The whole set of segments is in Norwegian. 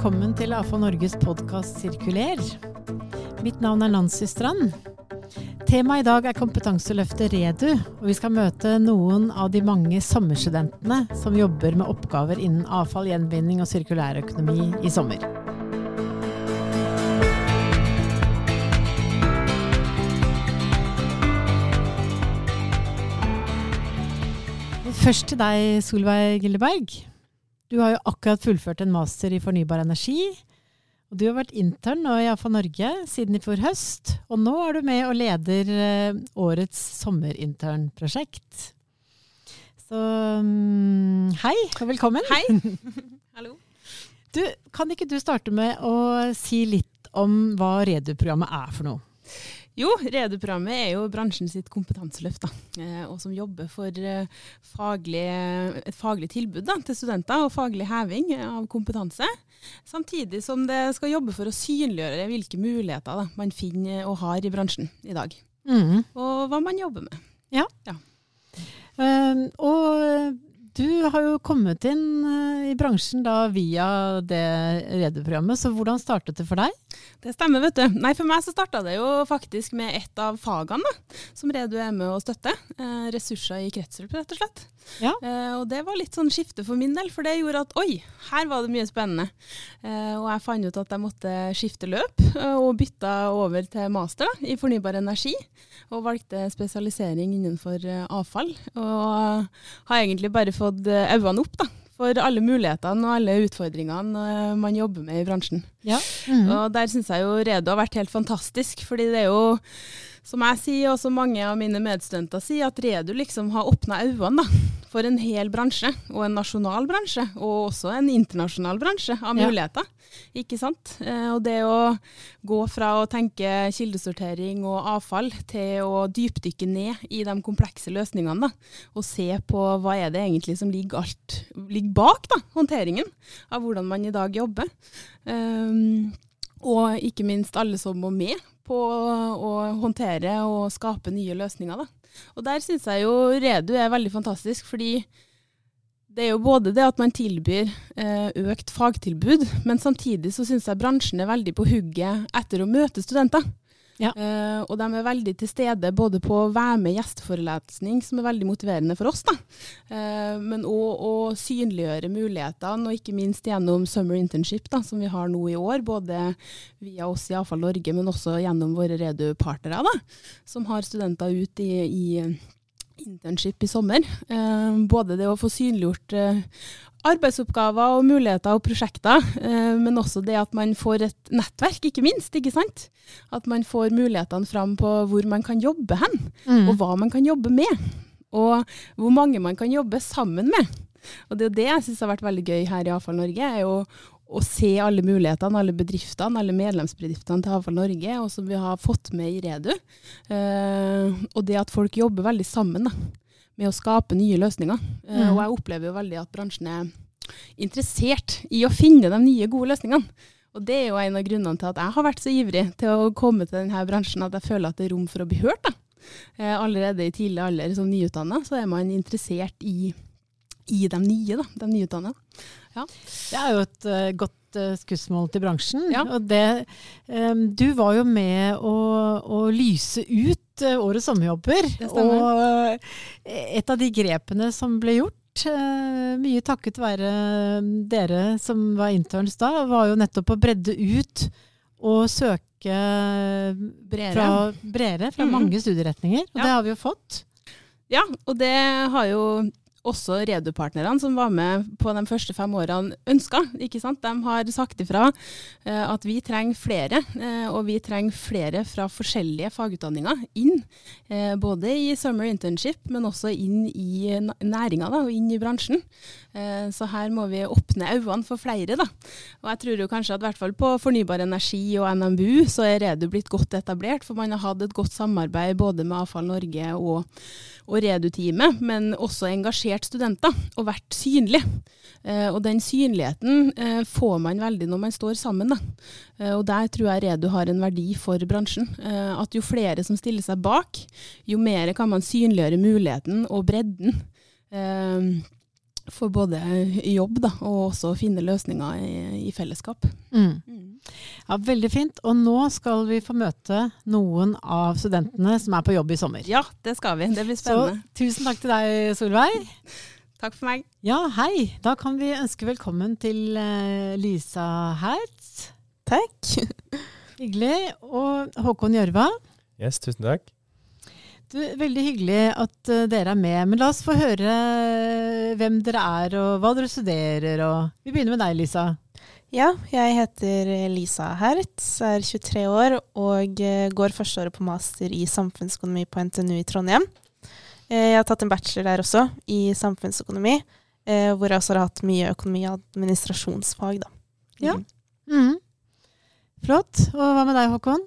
velkommen til AFA Norges podkast Sirkuler. Mitt navn er Nancy Strand. Temaet i dag er kompetanseløftet REDU, og vi skal møte noen av de mange sommerstudentene som jobber med oppgaver innen avfall, gjenvinning og sirkulærøkonomi i sommer. Først til deg, Solveig Gilleberg. Du har jo akkurat fullført en master i fornybar energi. Og du har vært intern nå i AFA Norge siden i fjor høst. Og nå er du med og leder eh, årets sommerinternprosjekt. Så um, hei og velkommen. Hei. Hallo. Du, kan ikke du starte med å si litt om hva Redu-programmet er for noe? Jo, Redu-programmet er jo bransjen sitt kompetanseløft, da, eh, og som jobber for eh, faglig, et faglig tilbud da, til studenter og faglig heving av kompetanse. Samtidig som det skal jobbe for å synliggjøre hvilke muligheter da, man finner og har i bransjen i dag. Mm. Og hva man jobber med. Ja. ja. Um, og du har jo kommet inn i bransjen da via det rederprogrammet, så hvordan startet det for deg? Det stemmer, vet du. Nei, For meg så starta det jo faktisk med et av fagene da, som Redu er med å støtte. Eh, ressurser i kretsløp, rett og slett. Ja. Eh, og det var litt sånn skifte for min del, for det gjorde at oi, her var det mye spennende. Eh, og jeg fant ut at jeg måtte skifte løp, eh, og bytta over til master da, i fornybar energi. Og valgte spesialisering innenfor eh, avfall. Og har egentlig bare fått eh, øynene opp da, for alle mulighetene og alle utfordringene eh, man jobber med i bransjen. Ja. Mm -hmm. Og der syns jeg jo Redo har vært helt fantastisk, fordi det er jo som jeg sier, og som mange av mine medstudenter sier, at Redu liksom har åpna øynene for en hel bransje, og en nasjonal bransje, og også en internasjonal bransje av muligheter. Ja. Ikke sant? Eh, og det å gå fra å tenke kildesortering og avfall til å dypdykke ned i de komplekse løsningene, da, og se på hva er det egentlig som ligger, alt, ligger bak da, håndteringen av hvordan man i dag jobber. Um, og ikke minst alle som må med på å håndtere og skape nye løsninger. Da. Og der syns jeg jo Redu er veldig fantastisk, fordi det er jo både det at man tilbyr eh, økt fagtilbud, men samtidig så syns jeg bransjen er veldig på hugget etter å møte studenter. Ja. Uh, og de er veldig til stede både på å være med gjesteforelesning, som er veldig motiverende for oss, da. Uh, men òg å synliggjøre mulighetene, og ikke minst gjennom Summer Internship, da, som vi har nå i år. Både via oss i Avfall Norge, men også gjennom våre Redu-partnere, som har studenter ut i, i internship i sommer. Eh, både det å få synliggjort eh, arbeidsoppgaver og muligheter og prosjekter, eh, men også det at man får et nettverk, ikke minst. ikke sant? At man får mulighetene fram på hvor man kan jobbe hen, mm. og hva man kan jobbe med. Og hvor mange man kan jobbe sammen med. Og det er jo det jeg syns har vært veldig gøy her i Avfall Norge, er jo å se alle mulighetene, alle bedriftene, alle medlemsbedriftene til Avfall Norge, og som vi har fått med i Redu. Uh, og det at folk jobber veldig sammen da, med å skape nye løsninger. Uh, mm. Og jeg opplever jo veldig at bransjen er interessert i å finne de nye, gode løsningene. Og det er jo en av grunnene til at jeg har vært så ivrig til å komme til denne bransjen, at jeg føler at det er rom for å bli hørt. da. Uh, allerede i tidlig alder som nyutdanna, så er man interessert i, i de nye, da, de nyutdanna. Ja. Det er jo et uh, godt uh, skussmål til bransjen. Ja. Og det, um, du var jo med å, å lyse ut uh, årets sommerjobber. Og et av de grepene som ble gjort, mye takket være dere som var interns da, var jo nettopp å bredde ut og søke bredere fra, bredere, fra mm. mange studieretninger. Og ja. det har vi jo fått. Ja, og det har jo også Redu-partnerne som var med på de første fem årene, ønska. De har sagt ifra uh, at vi trenger flere, uh, og vi trenger flere fra forskjellige fagutdanninger inn. Uh, både i summer internship, men også inn i næringa og inn i bransjen. så her må vi åpne øynene for flere. Da. Og jeg tror jo kanskje at hvert fall på fornybar energi og NMBU så er Redu blitt godt etablert, for man har hatt et godt samarbeid både med Avfall Norge og, og Redu-teamet, men også engasjert studenter og vært synlig. Eh, og den synligheten eh, får man veldig når man står sammen. Da. Eh, og der tror jeg Redu har en verdi for bransjen. At jo flere som stiller seg bak, jo mer kan man synliggjøre muligheten og bredden. For både jobb da, og også finne løsninger i, i fellesskap. Mm. Mm. Ja, Veldig fint. Og nå skal vi få møte noen av studentene som er på jobb i sommer. Ja, det skal vi. Det blir spennende. Så tusen takk til deg, Solveig. Takk for meg. Ja, hei. Da kan vi ønske velkommen til uh, Lisa Hertz. Takk. Hyggelig. Og Håkon Gjørva. Yes, tusen takk. Du, veldig hyggelig at uh, dere er med. Men la oss få høre uh, hvem dere er og hva dere studerer. Og vi begynner med deg, Lisa. Ja, jeg heter Lisa Hertz, er 23 år og uh, går førsteåret på master i samfunnsøkonomi på NTNU i Trondheim. Jeg har tatt en bachelor der også, i samfunnsøkonomi, hvor jeg også har hatt mye økonomi- og administrasjonsfag. Da. Ja. Mm. mm. Flott. Og hva med deg, Håkon?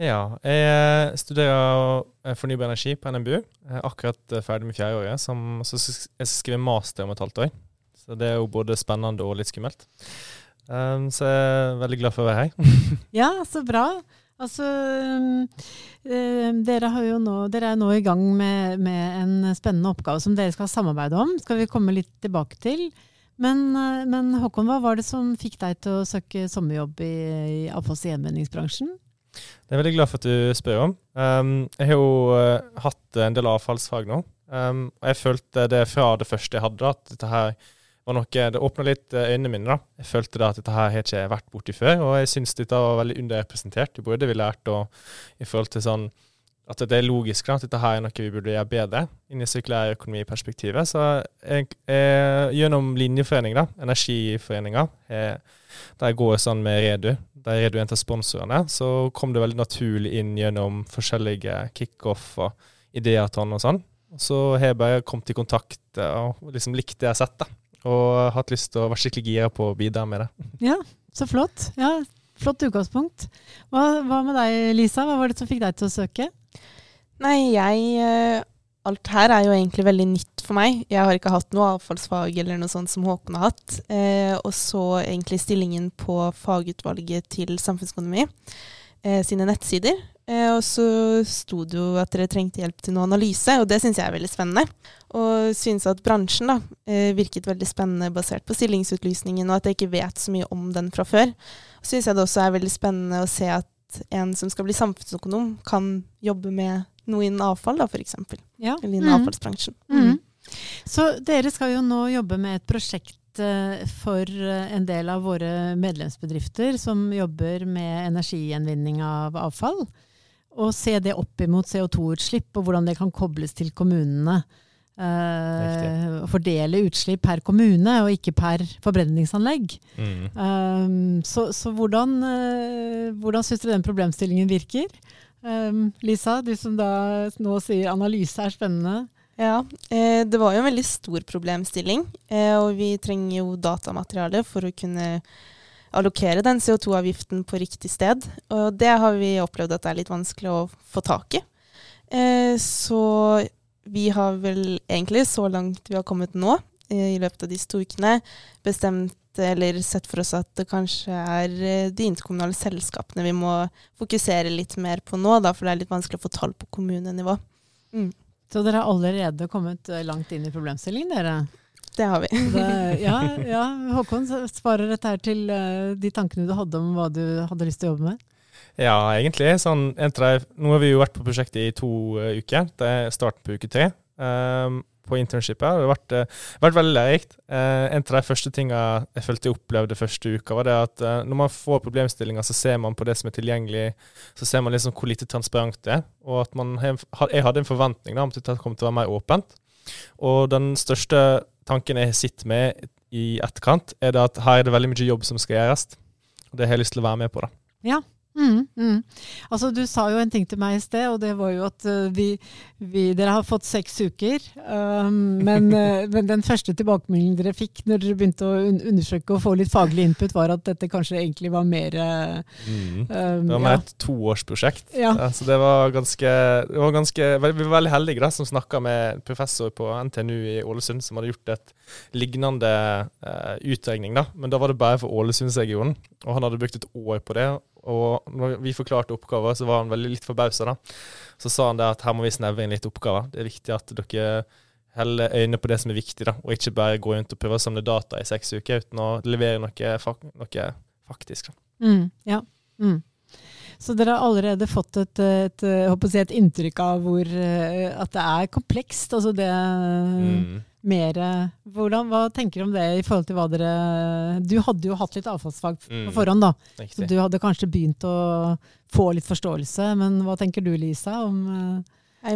Ja, jeg eh, studerer eh, fornybar energi på NMBU. Jeg er akkurat eh, ferdig med fjerdeåret. Så jeg skal skrive master om et halvt år. Så det er jo både spennende og litt skummelt. Um, så jeg er veldig glad for å være her. ja, så bra. Altså, dere, nå, dere, er nå i gang med, med, en spennende oppgave som dere skal samarbeide om. skal vi komme litt tilbake til. Men, men Håkon, hva var det som fikk deg til å søke sommerjobb i, i avfalls- og gjenvinningsbransjen? Det er jeg veldig glad for at du spør om. Um, jeg har jo uh, hatt en del avfallsfag nå. Um, og jeg følte det fra det første jeg hadde, at dette her var noe Det åpna litt eh, øynene mine. da. Jeg følte da at dette her har ikke vært borti før, og jeg syns dette var veldig underrepresentert i både vi lærte og i forhold til sånn at det er logisk at dette her er noe vi burde gjøre bedre inn i sirkulærøkonomiperspektivet. Så jeg, jeg, gjennom linjeforening, da, Energiforeninga, der jeg går sånn med Redu, der Redu er en av sponsorene, så kom det veldig naturlig inn gjennom forskjellige kickoff og ideaton og sånn. Så har jeg bare kommet i kontakt og liksom likt det jeg har sett, da. Og hatt lyst til å være skikkelig gira på å bidra med det. Ja, så flott. Ja, Flott utgangspunkt. Hva, hva, med deg, Lisa? Hva var det som fikk deg til å søke? Nei, jeg eh, Alt her er jo egentlig veldig nytt for meg. Jeg har ikke hatt noe avfallsfag eller noe sånt som Håkon har hatt. Eh, og så egentlig stillingen på fagutvalget til samfunnsøkonomi eh, sine nettsider. Eh, og så sto det jo at dere trengte hjelp til noe analyse, og det syns jeg er veldig spennende. Og syns at bransjen da, eh, virket veldig spennende basert på stillingsutlysningen, og at jeg ikke vet så mye om den fra før. Så syns jeg det også er veldig spennende å se at en som skal bli samfunnsøkonom, kan jobbe med noe innen avfall, da, f.eks. Ja. Eller innen mm. avfallsbransjen. Mm. mm. Så dere skal jo nå jobbe med et prosjekt eh, for eh, en del av våre medlemsbedrifter som jobber med energigjenvinning av avfall. Og se det opp imot CO2-utslipp, og hvordan det kan kobles til kommunene. Uh, fordele utslipp per kommune, og ikke per forbrenningsanlegg. Mm. Um, så, så, hvordan, uh, hvordan syns du den problemstillingen virker? Um, Lisa, du som da nå sier analyse er spennende. Ja, eh, det var jo en veldig stor problemstilling. Eh, og vi trenger jo datamateriale for å kunne allokere den CO2-avgiften på riktig sted. Og det har vi opplevd at det er litt vanskelig å få tak i. Eh, så vi har vel egentlig, så langt vi har kommet nå, eh, i løpet av disse to ukene, bestemt eller sett for oss at det kanskje er eh, de interkommunale selskapene vi må fokusere litt mer på nå, da, for det er litt vanskelig å få tall på kommunenivå. Mm. Så dere har allerede kommet eh, langt inn i problemstillingen, dere? Det har vi. Det, ja, ja, Håkon, svarer dette her til uh, de tankene du hadde om hva du hadde lyst til å jobbe med? Ja, egentlig. Sånn, nå har vi jo vært på prosjektet i to uh, uker. Det er starten på uke tre. Um, på internshipet. Det har vært, uh, vært veldig lærerikt. Uh, en av de første tingene jeg følte jeg opplevde første uka, var det at uh, når man får problemstillinger, så ser man på det som er tilgjengelig, så ser man liksom hvor lite transparent det er. Og at man, jeg hadde en forventning da, om at det kom til å være mer åpent. Og den største tanken jeg sitter med i etterkant, er det at her er det veldig mye jobb som skal gjøres. Og det har jeg lyst til å være med på. da. Ja, Mm, mm. Altså, du sa jo en ting til meg i sted, og det var jo at uh, vi, vi, dere har fått seks uker. Um, men, uh, men, den første tilbakemeldingen dere fikk når dere begynte å un undersøke og få litt faglig input, var at dette kanskje egentlig var mer uh, mm. um, Det var mer ja. et toårsprosjekt. Ja. Ja, så det var ganske, det var ganske Vi var veldig heldige da, som snakka med professor på NTNU i Ålesund, som hadde gjort et lignende utregning. da, Men da var det bare for Ålesundsregionen, og han hadde brukt et år på det. Og når vi forklarte oppgaver, så var han veldig litt forbausa. Så sa han det at her må vi snevre inn litt oppgaver. Det er viktig at dere holder øynene på det som er viktig, da, og ikke bare går rundt og prøver å samle data i seks uker uten å levere noe, noe faktisk. Mm, ja. Mm. Så dere har allerede fått et, et, et, et inntrykk av hvor, at det er komplekst. Altså det mm. Mer hvordan, Hva tenker du om det i forhold til hva dere Du hadde jo hatt litt avfallsfag på mm. forhånd, da. Så du hadde kanskje begynt å få litt forståelse. Men hva tenker du, Lisa, om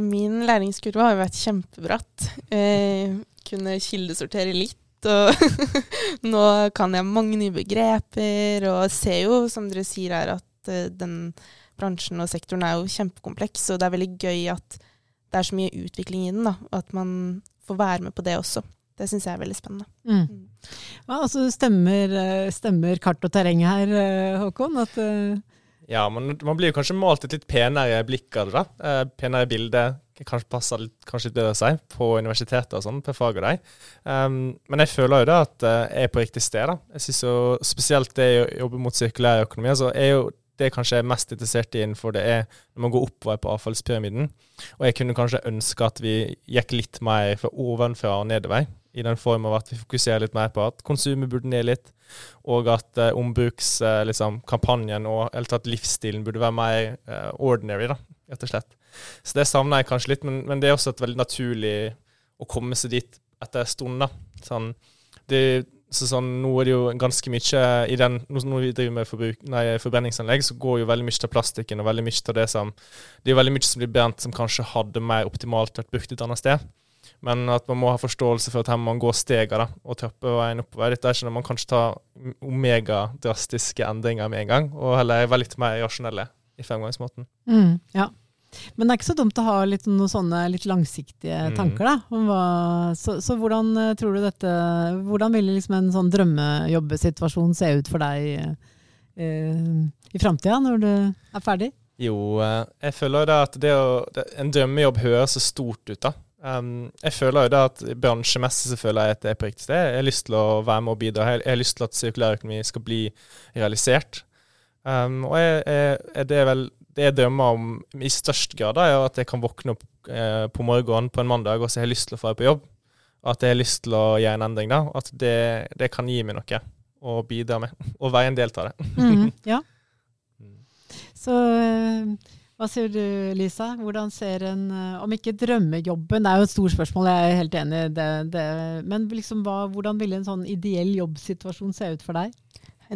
Min læringskurve har jo vært kjempebratt. Eh, kunne kildesortere litt. Og nå kan jeg mange nye begreper, og ser jo, som dere sier her, at uh, den bransjen og sektoren er jo kjempekompleks, og det er veldig gøy at det er så mye utvikling i den. da, At man får være med på det også. Det syns jeg er veldig spennende. Mm. Mm. Ja, altså stemmer, eh, stemmer, kart og terreng her, eh, Håkon? At, uh... Ja, man, man, blir jo kanskje malt et litt penere blikk av det. da. Eh, penere bilde. Kanskje passer litt, kanskje litt bedre seg på universitetet og sånn, på fag og de. Um, men jeg føler jo da at jeg er på riktig sted. da. Jeg synes jo Spesielt det å jobbe mot sirkulær økonomi. så er jo det kanskje er mest interessert i innenfor det er når man går oppover på avfallspyramiden. Og jeg kunne kanskje ønske at vi gikk litt mer fra ovenfra og nedover. I den form av at vi fokuserer litt mer på at konsumet burde ned litt, og at eh, ombrukskampanjen eh, liksom, og eller tatt livsstilen burde være mer eh, ordinary, da, rett og slett. Så det savner jeg kanskje litt, men, men, det er også et veldig naturlig å komme seg dit etter en stund. da. Sånn, det, så sånn, nå er det jo ganske mye i den Når vi driver med forbruk, nei, forbrenningsanlegg, så går jo veldig mye av plastikken og veldig mye av det som Det er jo veldig mye som blir brent som kanskje hadde mer optimalt vært brukt et annet sted. Men at man må ha forståelse for at her må man gå stegene og trappe veien oppover. Dette er ikke når man kanskje tar omegadrastiske endringer med en gang, og heller være litt mer rasjonelle i fremgangsmåten. Mm, ja. Men det er ikke så dumt å ha litt, noen sånne litt langsiktige mm. tanker, da. Hva, så, så, hvordan eh, tror du dette Hvordan ville liksom en sånn drømmejobbesituasjon se ut for deg eh, i framtida, når du er ferdig? Jo, eh, jeg føler da at det å, det, en drømmejobb høres så stort ut, da. Um, jeg føler jo da at bransjemessig så føler jeg at det er på riktig sted. Jeg har lyst til å være med og bidra. Jeg har lyst til at sirkulærøkonomi skal bli realisert. Um, og jeg, jeg, det er vel det jeg drømmer om i størst grad, er at jeg kan våkne opp eh, på morgenen på en mandag og så har jeg lyst til å dra på jobb. At jeg har lyst til å gjøre en endring. da, At det, det kan gi meg noe å bidra med. Og være en del av det. Mm, ja. Så eh, hva sier du, Lisa? Hvordan ser en eh, Om ikke drømmejobben, det er jo et stort spørsmål, jeg er helt enig i det, det. Men liksom, hva, hvordan ville en sånn ideell jobbsituasjon se ut for deg?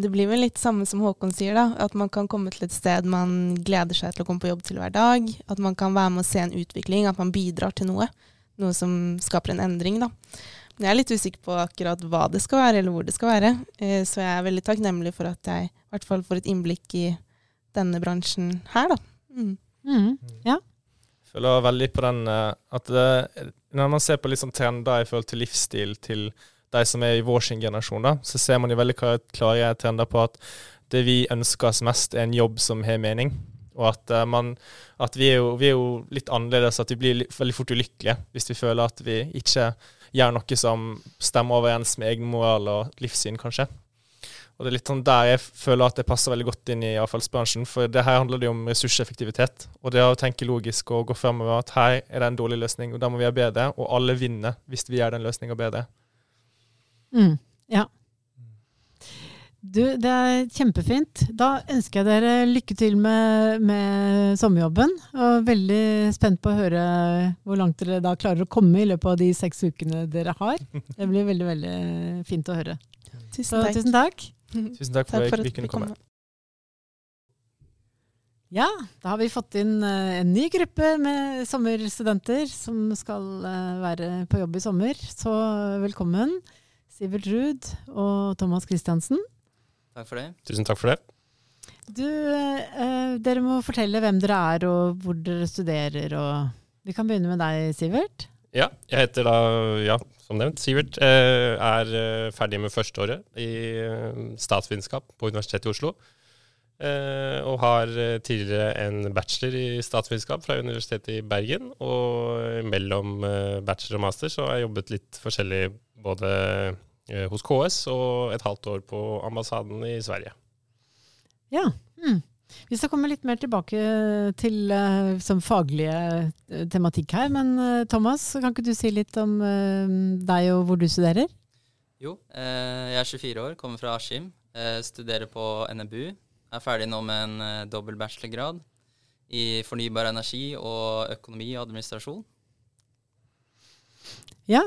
Det blir vel litt samme som Håkon sier, da. At man kan komme til et sted man gleder seg til å komme på jobb til hver dag. At man kan være med å se en utvikling, at man bidrar til noe. Noe som skaper en endring, da. Men jeg er litt usikker på akkurat hva det skal være, eller hvor det skal være. Eh, så jeg er veldig takknemlig for at jeg i hvert fall får et innblikk i denne bransjen her, da. Mm. Mm. Ja. Jeg føler veldig på den eh, at det, når man ser på litt sånn trender i forhold til livsstil til de som er i vår sin generasjon, da, så ser man jo veldig klare trender på at det vi ønsker oss mest, er en jobb som har mening. Og at, uh, man, at vi, er jo, vi, er jo, litt annerledes, at vi blir veldig fort ulykkelige hvis vi føler at vi ikke gjør noe som stemmer overens med egen moral og livssyn, kanskje. Og det er litt sånn der jeg føler at det passer veldig godt inn i avfallsbransjen. For det her handler det jo om ressurseffektivitet. Og det å tenke logisk og gå fremover at her er det en dårlig løsning, og da må vi gjøre bedre. Og alle vinner hvis vi gjør den løsninga bedre. Mm, ja. Du, det er kjempefint. Da ønsker jeg dere lykke til med, med, sommerjobben. Og veldig spent på å høre hvor langt dere da klarer å komme i løpet av de seks ukene dere har. Det blir veldig, veldig fint å høre. Tusen takk. Tusen takk. Tusen takk for, at vi kunne komme. Ja, da har vi fått inn uh, en ny gruppe med sommerstudenter som skal uh, være på jobb i sommer. Så velkommen. Sivert Ruud og Thomas Christiansen. Takk for det. Tusen takk for det. Du, eh, dere må fortelle hvem dere er og hvor dere studerer. Og vi kan begynne med deg, Sivert. Ja, jeg heter da, ja, som nevnt, Sivert. Eh, er eh, ferdig med førsteåret i eh, statsvitenskap på Universitetet i Oslo. Eh, og har eh, tidligere en bachelor i statsvitenskap fra Universitetet i Bergen. Og mellom bachelor og master så har jeg jobbet litt forskjellig både hos KS og et halvt år på ambassaden i Sverige. Ja. Mm. Vi skal komme litt mer tilbake til uh, som faglige uh, tematikk her. Men uh, Thomas, kan ikke du si litt om deg og hvor du studerer? Jo, jeg er 24 år, kommer fra Askim. studerer på NMBU. Er ferdig nå med en dobbel bachelorgrad i fornybar energi og økonomi og administrasjon. Ja,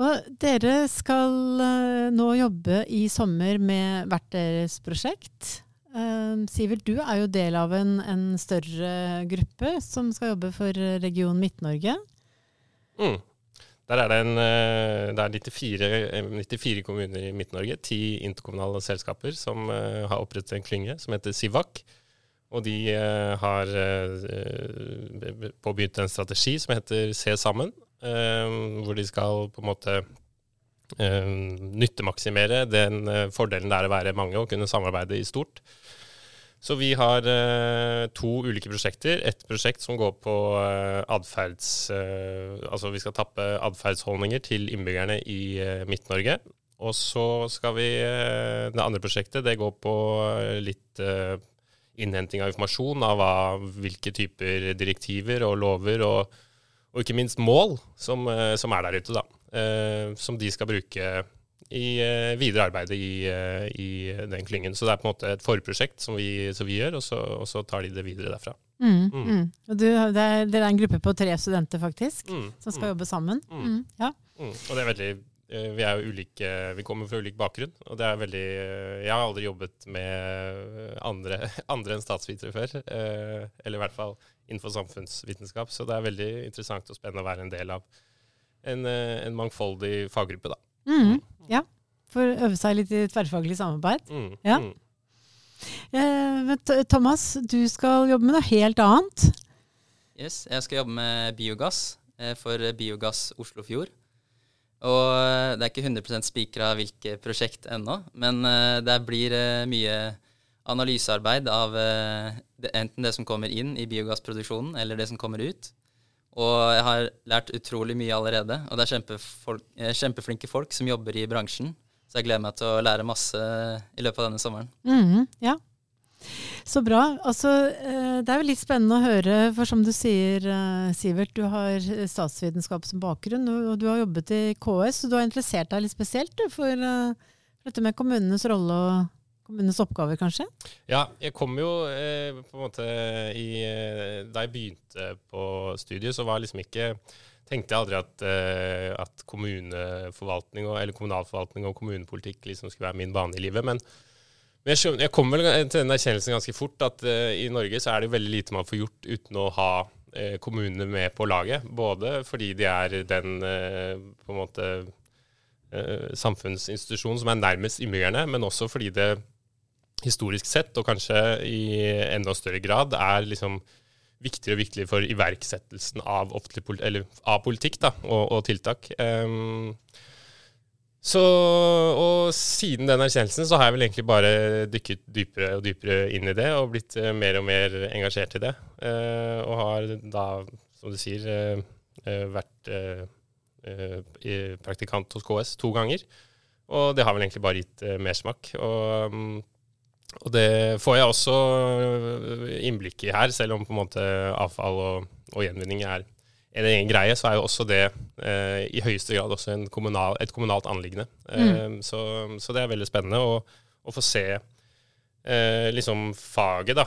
og dere skal nå jobbe i sommer med hvert deres prosjekt. Uh, Sivert, du er jo del av en, en, større gruppe som skal jobbe for Region Midt-Norge. Mm. Der er det, en, eh, det er 94, 94 kommuner i Midt-Norge, ti interkommunale selskaper, som har opprettet en klynge som heter Sivak. Og de har påbegynt en strategi som heter Se sammen, hvor de skal på en måte nyttemaksimere den fordelen det er å være mange og kunne samarbeide i stort. Så vi har eh, to ulike prosjekter. Et prosjekt som går på eh, atferds... Eh, altså vi skal tappe atferdsholdninger til innbyggerne i Midt-Norge. Og så skal vi Det andre prosjektet det går på litt innhenting av informasjon av hva, hvilke typer direktiver og lover og, og ikke minst mål som, som er der ute, da. som de skal bruke i uh, videre arbeidet i, i, den klyngen. Så det er på en måte et forprosjekt som vi, som vi gjør, og så, og så, tar de det videre derfra. Mm, mm. Mm. Og du, det er, Dere er en gruppe på tre studenter faktisk, mm, som skal mm. jobbe sammen. Mm. Ja. Og det er veldig vi er jo ulike, vi kommer fra ulik bakgrunn. og det er veldig, Jeg har aldri jobbet med andre, andre enn statsvitere før. Eller i hvert fall innenfor samfunnsvitenskap. Så det er veldig interessant og spennende å være en del av en, en mangfoldig faggruppe. da. Mm, ja. For å øve seg litt i tverrfaglig samarbeid. Mm, ja. Mm. Eh, Thomas, du skal jobbe med noe helt annet. Yes, jeg skal jobbe med biogass eh, for Biogass Oslofjord. Og eh, det er ikke 100% spikra hvilket prosjekt ennå, men eh, det blir eh, mye analysearbeid av enten det som kommer inn i biogassproduksjonen, eller det som kommer ut. Og jeg har lært utrolig mye allerede. Og det er kjempefolk, eh, kjempeflinke folk som jobber i bransjen. Så jeg gleder meg til å lære masse i løpet av denne sommeren. Mm, ja. Så bra. Altså, eh, det er jo litt spennende å høre, for som du sier, eh, Sivert, du har statsvitenskap som bakgrunn, og du har jobbet i KS, så du har interessert deg litt spesielt for dette med kommunenes rolle og kommunens oppgaver, kanskje? Ja, jeg kom jo eh, på en måte i eh, Da jeg begynte på studiet, så var jeg liksom ikke tenkte jeg aldri at, eh, at kommuneforvaltning og, eller kommunalforvaltning og kommunepolitikk liksom skulle være min bane i livet. Men, men jeg, skjønner, jeg, kom vel til den erkjennelsen ganske fort at eh, i Norge så er det veldig lite man får gjort uten å ha uh, kommunene med på laget. Både fordi de er den uh, på en måte samfunnsinstitusjonen som er nærmest innbyggerne, men også fordi det historisk sett, og kanskje i enda større grad, er liksom viktigere og viktigere for iverksettelsen av, politi av politikk da, og, og tiltak. Um, så, og siden den erkjennelsen så har jeg vel egentlig bare dykket dypere og dypere inn i det og blitt uh, mer og mer engasjert i det. Uh, og har da, som du sier, uh, vært praktikant hos KS to ganger. Og det har vel egentlig bare gitt mersmak. Og um, og det får jeg også øh, innblikk i her, selv om på en måte avfall og, og gjenvinning er en egen greie, så er jo også det eh, i høyeste grad også kommunal, et kommunalt anliggende. Mm. Eh, så, så, det er veldig spennende å, å få se eh, liksom faget da,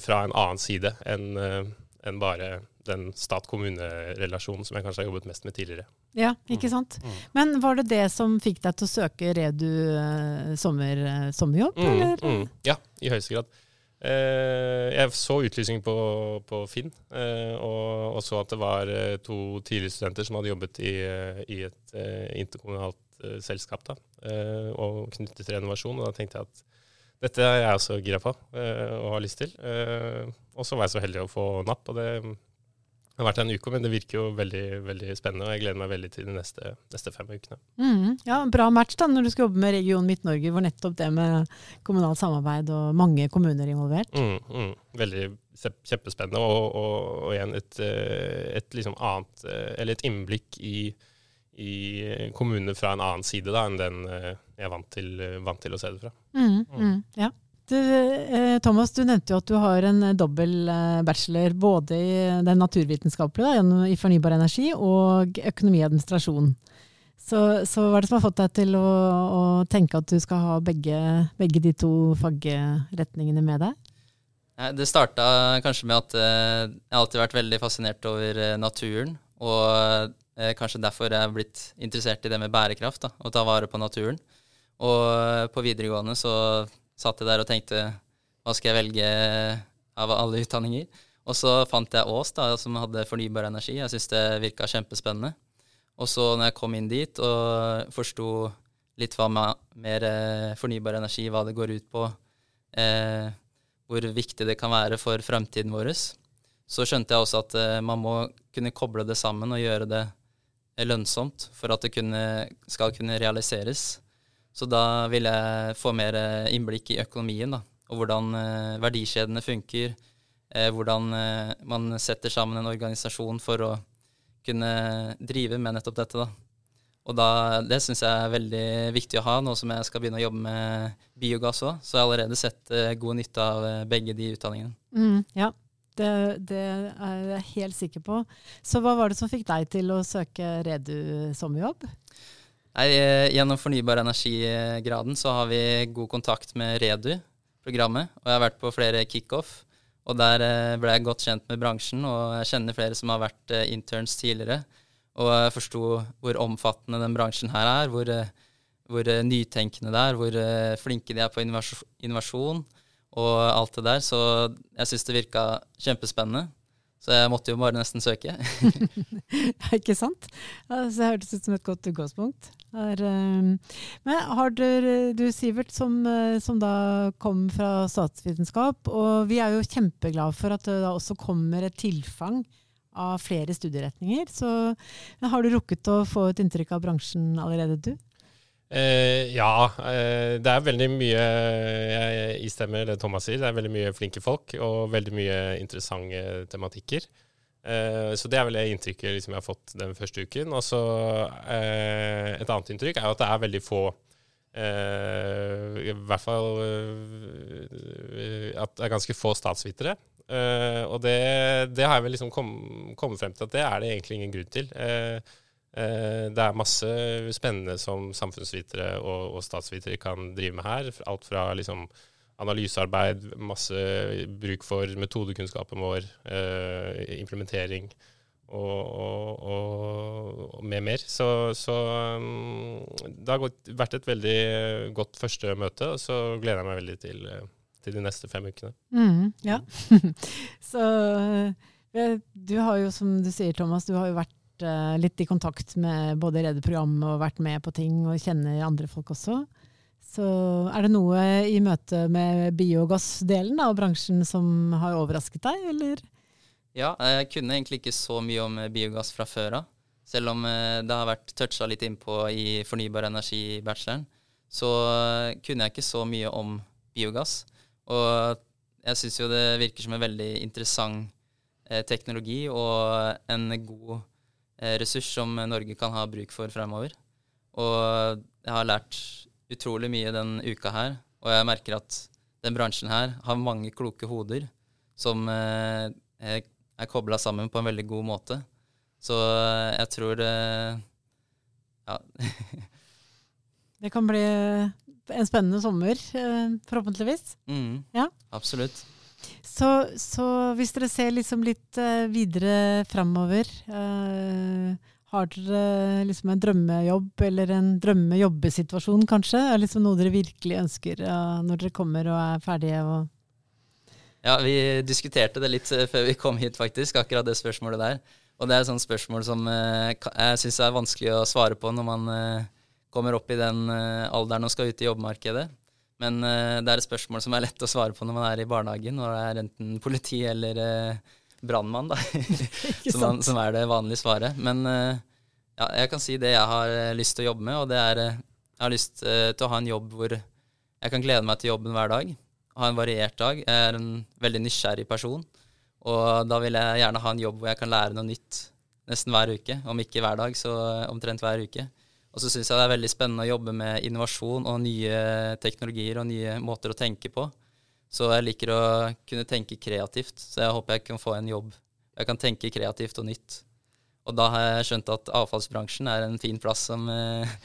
fra en annen side enn en bare den stat-kommune-relasjonen som jeg kanskje har jobbet mest med tidligere. Ja, ikke mm. sant. Mm. Men var det det som fikk deg til å søke Redu eh, sommer, eh, sommerjobb, mm, eller? Mm. Ja, i høyeste grad. Eh, jeg så utlysning på, på Finn, eh, og, og, så at det var eh, to tidligere studenter som hadde jobbet i, eh, i et interkommunalt selskap da, og knyttet til renovasjon. Og da tenkte jeg at dette er jeg også gira på og har lyst til. og så var jeg så heldig å få napp, og det det har vært en uke, men det virker jo veldig, veldig spennende, og jeg gleder meg veldig til de neste, neste fem ukene. Mm, ja, Bra match da, når du skal jobbe med Region Midt-Norge, hvor nettopp det med kommunalt samarbeid og mange kommuner er involvert. Mm, mm, veldig kjempespennende, og, og, og, igjen et, eh, et liksom annet, eh, eller et innblikk i, i kommunene fra en annen side da, enn den eh, jeg er vant til, vant til å se det fra. Mm, mm, ja. Du, eh, Thomas, du nevnte jo at du har en dobbel bachelor både i den naturvitenskapelige, da, i fornybar energi, og økonomi og administrasjon. Så, så, hva er det som har fått deg til å, å tenke at du skal ha begge, begge de to fagretningene med deg? Det starta kanskje med at jeg har alltid vært veldig fascinert over naturen. Og kanskje derfor jeg er blitt interessert i det med bærekraft, da, å ta vare på naturen. Og på videregående så satt jeg der og tenkte hva skal jeg velge av alle utdanninger? Og så fant jeg Ås, da, som hadde fornybar energi. Jeg syntes det virka kjempespennende. Og så når jeg kom inn dit og forsto litt hva mer eh, fornybar energi, hva det går ut på, eh, hvor viktig det kan være for fremtiden vår, så skjønte jeg også at eh, man må kunne koble det sammen og gjøre det lønnsomt for at det kunne, skal kunne realiseres. Så da vil jeg få mer eh, innblikk i økonomien, da, og hvordan eh, verdikjedene funker. Eh, hvordan man setter sammen en organisasjon for å kunne drive med nettopp dette. da. Og da, det syns jeg er veldig viktig å ha, nå som jeg skal begynne å jobbe med biogass òg. Så jeg har allerede sett god nytte av begge de utdanningene. Mm, ja, det, det, er jeg helt sikker på. Så hva var det som fikk deg til å søke Redu sommerjobb? Nei, eh, gjennom fornybar energi-graden så har vi god kontakt med Redu-programmet. Og jeg har vært på flere kickoff. Og der eh, ble jeg godt kjent med bransjen, og jeg kjenner flere som har vært eh, interns tidligere. Og jeg forsto hvor omfattende den bransjen her er, hvor, hvor nytenkende det er, hvor flinke de er på innovasjon og alt det der. Så jeg syns det virka kjempespennende. Så jeg måtte jo bare nesten søke. ikke sant? Altså, det hørtes ut som et godt utgangspunkt. Er, um, men har dere, du Sivert, som, uh, som, da kom fra statsvitenskap, og vi er jo kjempeglade for at det da også kommer et tilfang av flere studieretninger. Så har du rukket å få et inntrykk av bransjen allerede, du? Eh, ja, eh, det er veldig mye Jeg istemmer det Thomas sier. Det er veldig mye flinke folk og veldig mye interessante tematikker. Eh, så det er vel det inntrykket liksom, jeg har fått den første uken. Og så eh, Et annet inntrykk er jo at det er veldig få eh, I hvert fall eh, at det er ganske få statsvitere. og det, det, har jeg vel liksom kommet kom frem til at det er det egentlig ingen grunn til. Eh, Eh, det er masse spennende som samfunnsvitere og, og, statsvitere kan drive med her. Alt fra liksom analysearbeid, masse bruk for metodekunnskapen vår, eh, implementering og, og, og, med mer. Så, så um, det har vært et veldig godt første møte, og så gleder jeg meg veldig til, til de neste fem ukene. Mm, ja. så eh, du har jo, som du sier, Thomas, du har jo vært litt i kontakt med både Rede-programmet og vært med på ting og kjenner andre folk også. Så er det noe i møte med biogassdelen av bransjen som har overrasket deg, eller? Ja, jeg kunne egentlig ikke så mye om biogass fra før av. Selv om eh, det har vært toucha litt innpå i fornybar energi-bacheloren, så kunne jeg ikke så mye om biogass. Og jeg syns jo det virker som en veldig interessant eh, teknologi og en god Eh, ressurs som Norge kan ha bruk for fremover. Og jeg har lært utrolig mye den uka her, og jeg merker at den bransjen her har mange kloke hoder som eh, er kobla sammen på en veldig god måte. Så eh, jeg tror Ja. det kan bli en spennende sommer, forhåpentligvis. Mm, ja. Absolutt. Så, så, hvis dere ser liksom litt videre framover uh, Har dere liksom en drømmejobb eller en drømmejobbesituasjon, kanskje? Er det liksom noe dere virkelig ønsker når dere kommer og er ferdige? Og ja, vi diskuterte det litt før vi kom hit, faktisk, akkurat det spørsmålet der. Og det er et sånt spørsmål som jeg syns er vanskelig å svare på når man kommer opp i den alderen og skal ut i jobbmarkedet. Men det er et spørsmål som er lett å svare på når man er i barnehagen, og det er enten politi eller brannmann, da. som, som, er det vanlige svaret. Men ja, jeg kan si det jeg har lyst til å jobbe med, og det er Jeg har lyst til å ha en jobb hvor jeg kan glede meg til jobben hver dag. Ha en variert dag. Jeg er en veldig nysgjerrig person. Og da vil jeg gjerne ha en jobb hvor jeg kan lære noe nytt nesten hver uke. Om ikke hver dag, så omtrent hver uke. Og så syns jeg det er veldig spennende å jobbe med innovasjon og nye teknologier og nye måter å tenke på. Så jeg liker å kunne tenke kreativt. Så jeg håper jeg kan få en jobb jeg kan tenke kreativt og nytt. Og da har jeg skjønt at avfallsbransjen er en fin plass som eh,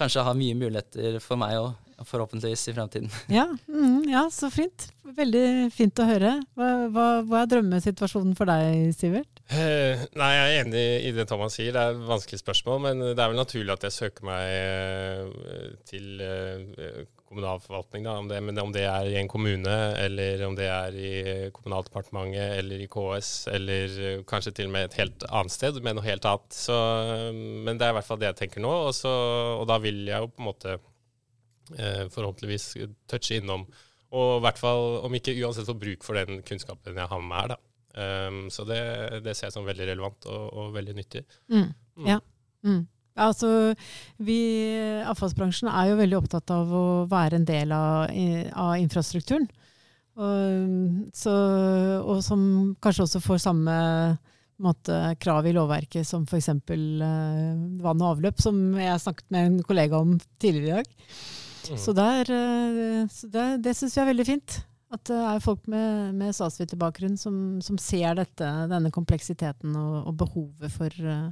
kanskje har mye muligheter for meg òg, forhåpentligvis i fremtiden. Ja, mm, ja, så fint. Veldig fint å høre. Hva, hva, hva er drømmesituasjonen for deg, Sivert? Eh, nei, Jeg er enig i det Thomas sier. Det er et vanskelig spørsmål. Men det er vel naturlig at jeg søker meg eh, til eh, kommunal forvaltning. Da, om det, men om det er i en kommune, eller om det er i Kommunaldepartementet eller i KS, eller eh, kanskje til og med et helt annet sted, med noe helt annet. Så, men det er i hvert fall det jeg tenker nå, og, så, og da vil jeg jo på en måte eh, forhåpentligvis touche innom, og i hvert fall, om ikke uansett få bruk for den kunnskapen jeg har med her, da. Um, så det, det, ser jeg som veldig relevant og, og veldig nyttig. Mm. Mm. Ja. Mm. Altså, vi, avfallsbransjen er jo veldig opptatt av å være en del av, av infrastrukturen. Og, så, og, som kanskje også får samme måte, krav i lovverket som f.eks. Uh, vann og avløp, som jeg snakket med en kollega om tidligere i dag. Mm. Så, der, uh, så det, det syns jeg er veldig fint. At det er folk med, med statsviterbakgrunn som, som, ser dette, denne kompleksiteten og, og behovet for uh,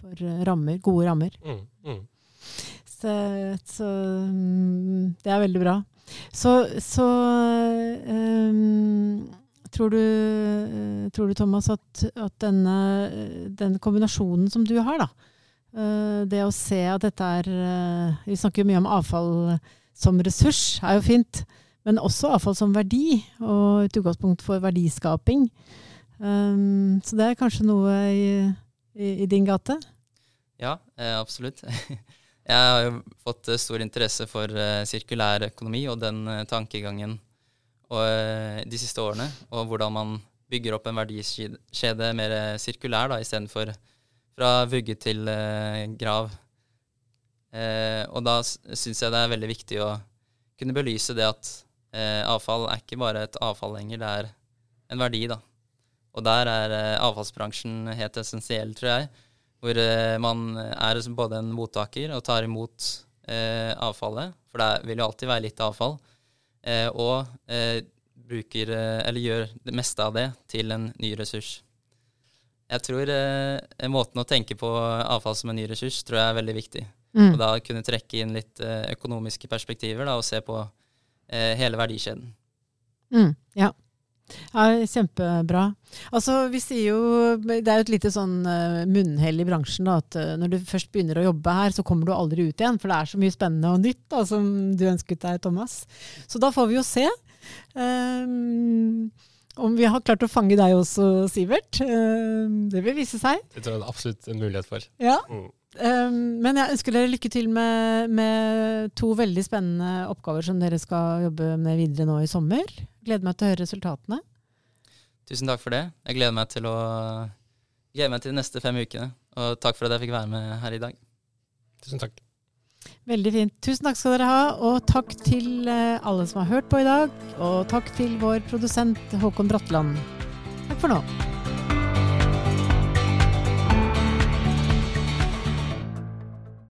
for eh, rammer, gode rammer. Mm, mm. Så, så, mm, det er veldig bra. Så, så um, tror, du, uh, tror, du, Thomas, at, at denne, den kombinasjonen som du har, da, uh, det å se at dette er Vi snakker jo mye om avfall som ressurs, er jo fint. Men også avfall som verdi, og et utgangspunkt for verdiskaping. Um, så det er kanskje noe i i, i din gate? Ja, eh, absolutt. Jeg har jo fått eh, stor interesse for eh, sirkulær økonomi og den tankegangen og, de siste årene, og hvordan man bygger opp en verdikjede mer sirkulær da, istedenfor fra vugge til grav. og da syns jeg det er veldig viktig å kunne belyse det at avfall er ikke bare et avfall lenger, det er en verdi, da. Og der er eh, avfallsbransjen helt essensiell, tror jeg. Hvor eh, man er både en mottaker og tar imot eh, avfallet, for det vil jo alltid være litt avfall, og bruker, eller gjør det meste av det til en ny ressurs. Jeg tror eh, måten å tenke på avfall som en ny ressurs tror jeg er veldig viktig. Mm. Og da kunne trekke inn litt eh, økonomiske perspektiver da, og se på eh, hele verdikjeden. Mm, ja. Ja, Kjempebra. Altså, vi sier jo, Det er jo et lite sånn uh, munnhell i bransjen da, at uh, når du først begynner å jobbe her, så kommer du aldri ut igjen. For det er så mye spennende og nytt da, som du ønsket deg, Thomas. Så da får vi jo se. Um, om vi har klart å fange deg også, Sivert. Det vil vise seg. Det tror jeg er absolutt en mulighet for. Ja. Mm. Men jeg ønsker dere lykke til med, med, to veldig spennende oppgaver som dere skal jobbe med videre nå i sommer. Gleder meg til å høre resultatene. Tusen takk for det. Jeg gleder meg til å gleder meg til de neste fem ukene. Og takk for at jeg fikk være med her i dag. Tusen takk. Veldig fint. Tusen takk skal dere ha. Og takk til eh, alle som har hørt på i dag. Og takk til vår produsent Håkon Bratland. Takk for nå.